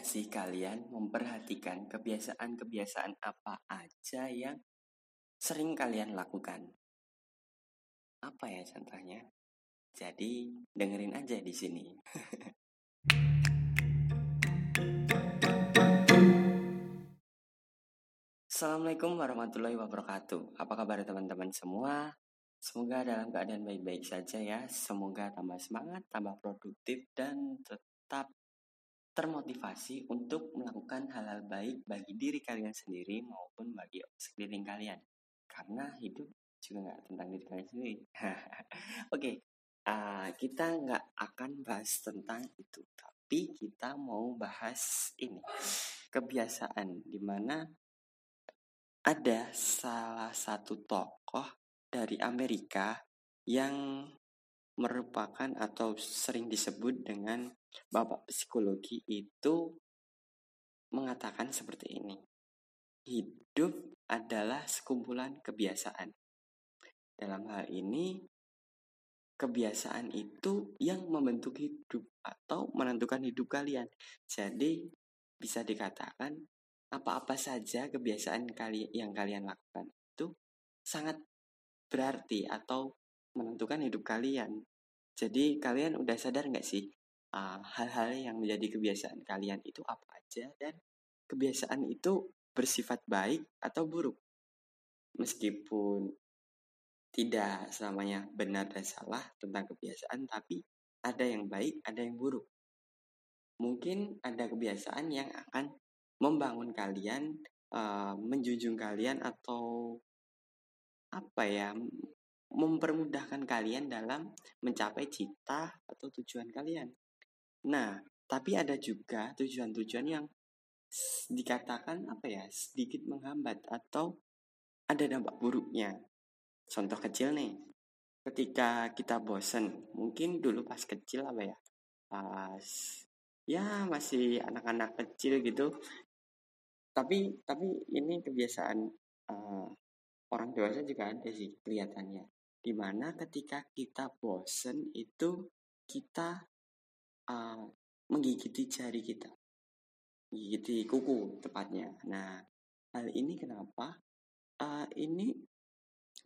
nggak sih kalian memperhatikan kebiasaan-kebiasaan apa aja yang sering kalian lakukan? Apa ya contohnya? Jadi dengerin aja di sini. Assalamualaikum warahmatullahi wabarakatuh. Apa kabar teman-teman semua? Semoga dalam keadaan baik-baik saja ya. Semoga tambah semangat, tambah produktif, dan tetap termotivasi untuk melakukan hal-hal baik bagi diri kalian sendiri maupun bagi sekeliling kalian. Karena hidup juga nggak tentang diri kalian sendiri. Oke, okay, uh, kita nggak akan bahas tentang itu, tapi kita mau bahas ini kebiasaan di mana ada salah satu tokoh dari Amerika yang merupakan atau sering disebut dengan bapak psikologi itu mengatakan seperti ini. Hidup adalah sekumpulan kebiasaan. Dalam hal ini, kebiasaan itu yang membentuk hidup atau menentukan hidup kalian. Jadi, bisa dikatakan apa-apa saja kebiasaan kali yang kalian lakukan itu sangat berarti atau menentukan hidup kalian. Jadi kalian udah sadar nggak sih hal-hal uh, yang menjadi kebiasaan kalian itu apa aja dan kebiasaan itu bersifat baik atau buruk. Meskipun tidak selamanya benar dan salah tentang kebiasaan, tapi ada yang baik, ada yang buruk. Mungkin ada kebiasaan yang akan membangun kalian, uh, menjunjung kalian atau apa ya mempermudahkan kalian dalam mencapai cita atau tujuan kalian. Nah, tapi ada juga tujuan-tujuan yang dikatakan apa ya sedikit menghambat atau ada dampak buruknya. Contoh kecil nih, ketika kita bosen, mungkin dulu pas kecil apa ya, pas ya masih anak-anak kecil gitu. Tapi tapi ini kebiasaan uh, orang dewasa juga ada sih kelihatannya. Di mana ketika kita bosen itu kita uh, menggigiti jari kita, menggigiti kuku tepatnya. Nah, hal ini kenapa? Uh, ini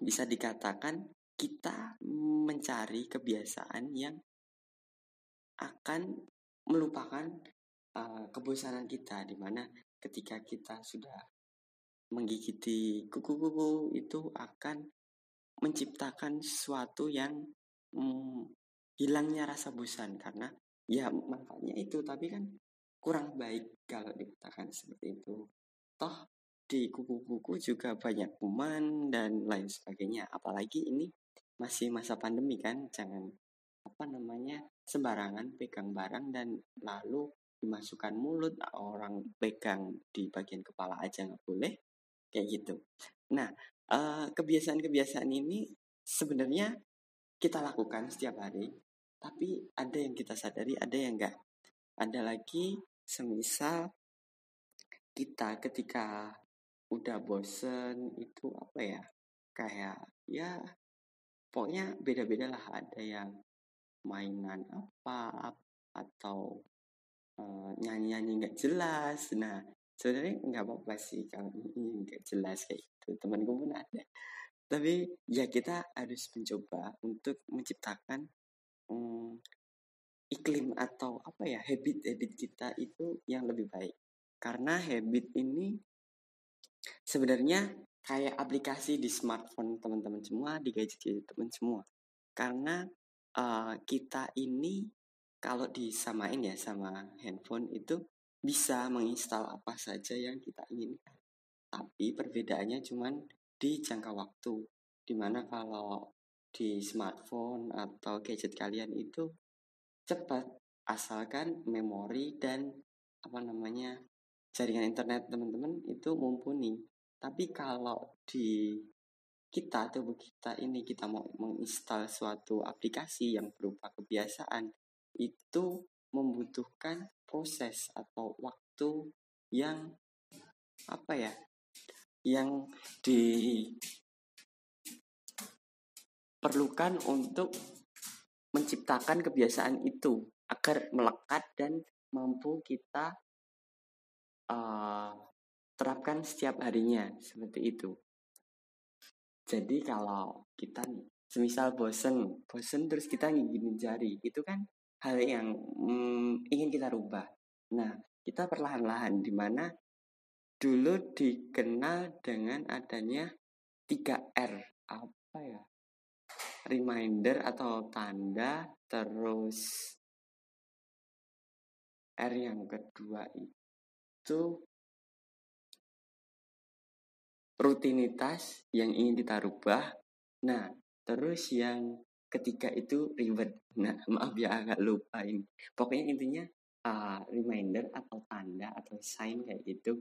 bisa dikatakan kita mencari kebiasaan yang akan melupakan uh, kebosanan kita, di mana ketika kita sudah menggigiti kuku-kuku itu akan menciptakan sesuatu yang hmm, hilangnya rasa bosan karena ya manfaatnya itu. Tapi kan kurang baik kalau dikatakan seperti itu. Toh di kuku-kuku juga banyak kuman dan lain sebagainya. Apalagi ini masih masa pandemi kan. Jangan apa namanya sembarangan pegang barang dan lalu dimasukkan mulut. Orang pegang di bagian kepala aja nggak boleh. Kayak gitu. Nah, uh, kebiasaan-kebiasaan ini sebenarnya kita lakukan setiap hari, tapi ada yang kita sadari, ada yang enggak. Ada lagi semisal kita ketika udah bosen itu apa ya kayak ya pokoknya beda-beda lah. Ada yang mainan apa atau uh, nyanyi-nyanyi nggak jelas. Nah sebenarnya nggak apa-apa sih kalau ini nggak jelas kayak gitu. Temanku pun ada. Tapi ya kita harus mencoba untuk menciptakan hmm, iklim atau apa ya habit-habit kita itu yang lebih baik karena habit ini sebenarnya kayak aplikasi di smartphone teman-teman semua di gadget teman semua karena uh, kita ini kalau disamain ya sama handphone itu bisa menginstal apa saja yang kita inginkan. Tapi perbedaannya cuma di jangka waktu. Di mana kalau di smartphone atau gadget kalian itu cepat asalkan memori dan apa namanya jaringan internet teman-teman itu mumpuni. Tapi kalau di kita tubuh kita ini kita mau menginstal suatu aplikasi yang berupa kebiasaan itu membutuhkan proses atau waktu yang apa ya yang diperlukan untuk menciptakan kebiasaan itu agar melekat dan mampu kita uh, terapkan setiap harinya seperti itu. Jadi kalau kita nih, semisal bosen, bosen terus kita ngiginin jari, itu kan hal yang mm, ingin kita rubah. Nah, kita perlahan-lahan di mana dulu dikenal dengan adanya 3R. Apa ya? Reminder atau tanda terus R yang kedua itu rutinitas yang ingin kita rubah. Nah, terus yang ketiga itu reward. Nah, maaf ya agak lupa ini. Pokoknya intinya uh, reminder atau tanda atau sign kayak gitu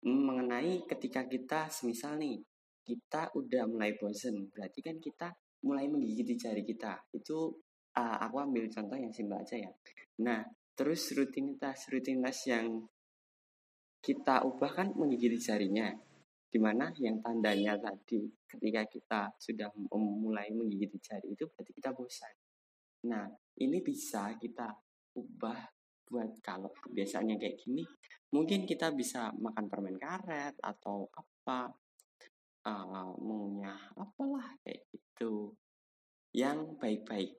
mengenai ketika kita semisal nih kita udah mulai bosen berarti kan kita mulai menggigit jari kita. Itu uh, aku ambil contoh yang simpel aja ya. Nah terus rutinitas rutinitas yang kita ubah kan menggigit jarinya. Di mana yang tandanya tadi ketika kita sudah mulai menggigit jari itu berarti kita bosan. Nah ini bisa kita ubah buat kalau kebiasaannya kayak gini mungkin kita bisa makan permen karet atau apa uh, mengunyah apalah kayak gitu. Yang baik-baik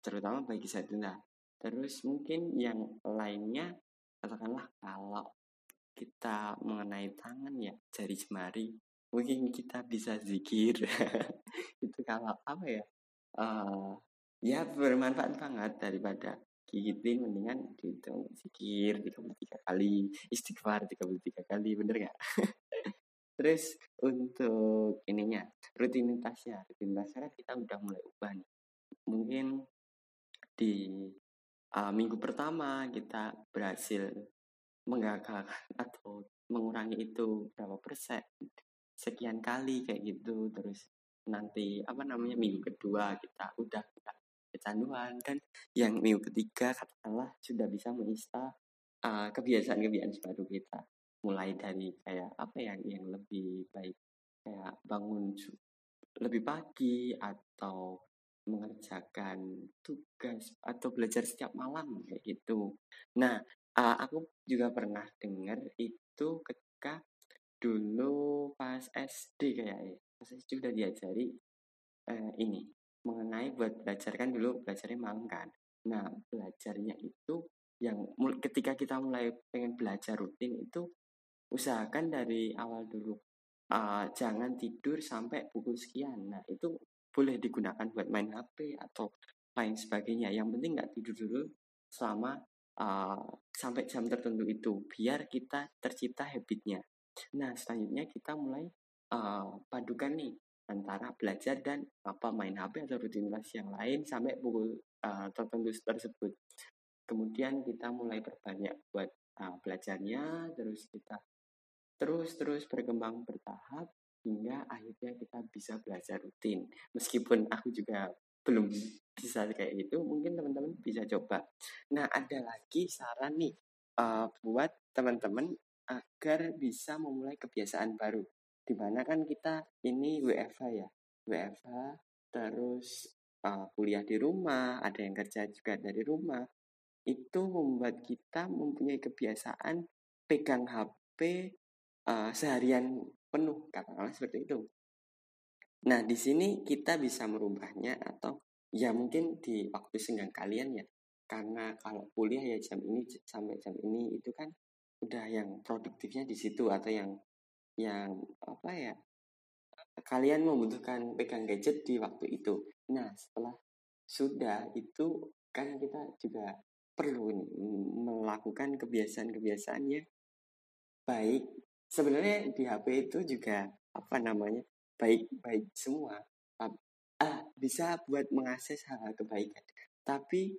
terutama bagi saya tunda. Terus mungkin yang lainnya katakanlah kalau kita mengenai tangan ya jari jemari mungkin kita bisa zikir. Itu kalau apa ya uh, ya bermanfaat banget daripada gigitin mendingan dihitung zikir 33 kali istighfar 33 kali bener nggak terus untuk ininya rutinitasnya. Rutinitasnya kita udah mulai ubah nih. Mungkin di uh, minggu pertama kita berhasil menggagalkan atau mengurangi itu berapa persen? Sekian kali kayak gitu. Terus nanti apa namanya minggu kedua kita udah kecanduan. Dan yang minggu ketiga katakanlah sudah bisa menginstal uh, kebiasaan-kebiasaan baru kita mulai dari kayak apa ya yang lebih baik kayak bangun lebih pagi atau mengerjakan tugas atau belajar setiap malam kayak gitu. Nah, uh, aku juga pernah dengar itu ketika dulu pas SD kayaknya, pas SD udah diajari uh, ini mengenai buat belajar kan dulu belajarnya malam kan. Nah, belajarnya itu yang ketika kita mulai pengen belajar rutin itu usahakan dari awal dulu uh, jangan tidur sampai pukul sekian. Nah, itu boleh digunakan buat main HP atau lain sebagainya. Yang penting nggak tidur dulu selama uh, sampai jam tertentu itu, biar kita tercipta habitnya. Nah, selanjutnya kita mulai uh, padukan nih antara belajar dan apa main HP atau rutinitas yang lain sampai pukul uh, tertentu tersebut. Kemudian kita mulai berbanyak buat uh, belajarnya, terus kita terus terus berkembang bertahap hingga akhirnya kita bisa belajar rutin. Meskipun aku juga belum bisa kayak gitu, mungkin teman-teman bisa coba. Nah, ada lagi saran nih uh, buat teman-teman agar bisa memulai kebiasaan baru di mana kan kita ini WFH ya WFH terus uh, kuliah di rumah ada yang kerja juga dari rumah itu membuat kita mempunyai kebiasaan pegang HP uh, eh, seharian penuh katakanlah seperti itu nah di sini kita bisa merubahnya atau ya mungkin di waktu senggang kalian ya karena kalau kuliah ya jam ini sampai jam ini itu kan udah yang produktifnya di situ atau yang yang apa ya kalian membutuhkan pegang gadget di waktu itu. Nah setelah sudah itu kan kita juga perlu melakukan kebiasaan-kebiasaan yang baik. Sebenarnya di HP itu juga apa namanya baik-baik semua. Ah bisa buat mengakses hal-hal kebaikan. Tapi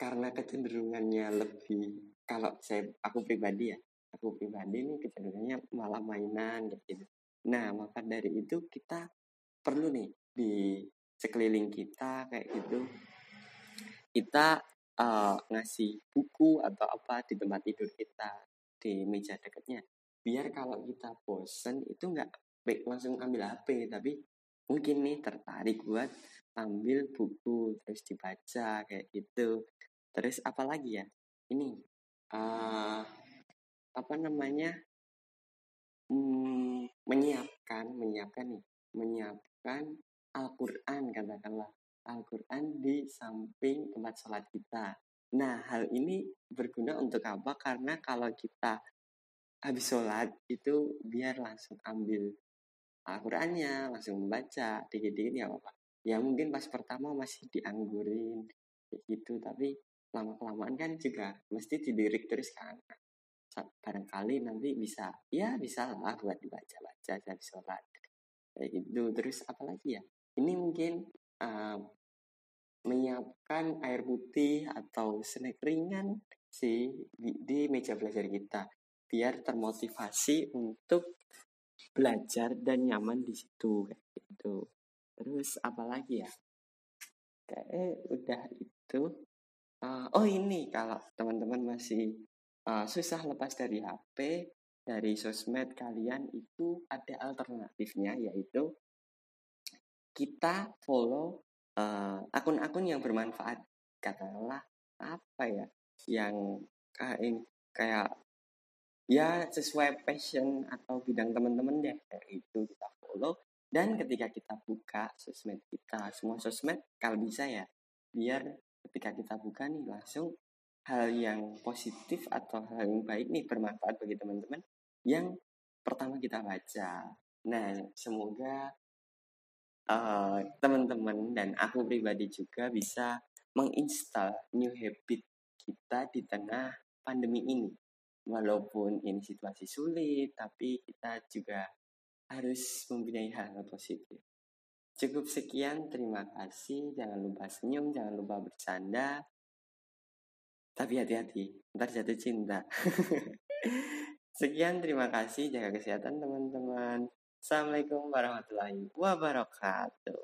karena kecenderungannya lebih kalau saya aku pribadi ya aku pribadi nih kecenderungannya malah mainan gitu. Nah, maka dari itu kita perlu nih di sekeliling kita kayak gitu kita uh, ngasih buku atau apa di tempat tidur kita di meja dekatnya biar kalau kita bosen itu nggak langsung ambil HP tapi mungkin nih tertarik buat ambil buku terus dibaca kayak gitu terus apalagi ya ini uh, apa namanya hmm, menyiapkan menyiapkan nih menyiapkan Al-Quran katakanlah Al-Quran di samping tempat sholat kita. Nah, hal ini berguna untuk apa? Karena kalau kita habis sholat itu biar langsung ambil Al-Qurannya, langsung membaca, dikit-dikit ya apa Ya mungkin pas pertama masih dianggurin, gitu, tapi lama-kelamaan kan juga mesti didirik terus kan. Barangkali nanti bisa, ya bisa lah buat dibaca-baca dari sholat. Kayak gitu, terus apalagi ya? Ini mungkin uh, menyiapkan air putih atau snack ringan sih di, di meja belajar kita biar termotivasi untuk belajar dan nyaman di situ kayak gitu. Terus apalagi ya? Kayak udah itu. Uh, oh ini kalau teman-teman masih uh, susah lepas dari HP, dari sosmed kalian itu ada alternatifnya yaitu kita follow eh, akun-akun yang bermanfaat katakanlah apa ya yang kayak kayak ya sesuai passion atau bidang teman-teman deh dari itu kita follow dan ketika kita buka sosmed kita semua sosmed kalau bisa ya biar ketika kita buka nih langsung hal yang positif atau hal yang baik nih bermanfaat bagi teman-teman yang pertama kita baca. Nah, semoga uh, teman-teman dan aku pribadi juga bisa menginstal new habit kita di tengah pandemi ini. Walaupun ini situasi sulit, tapi kita juga harus mempunyai hal-hal positif. Cukup sekian, terima kasih. Jangan lupa senyum, jangan lupa bercanda. Tapi hati-hati, ntar jatuh cinta. sekian, terima kasih. Jaga kesehatan teman-teman. Assalamualaikum warahmatullahi wabarakatuh.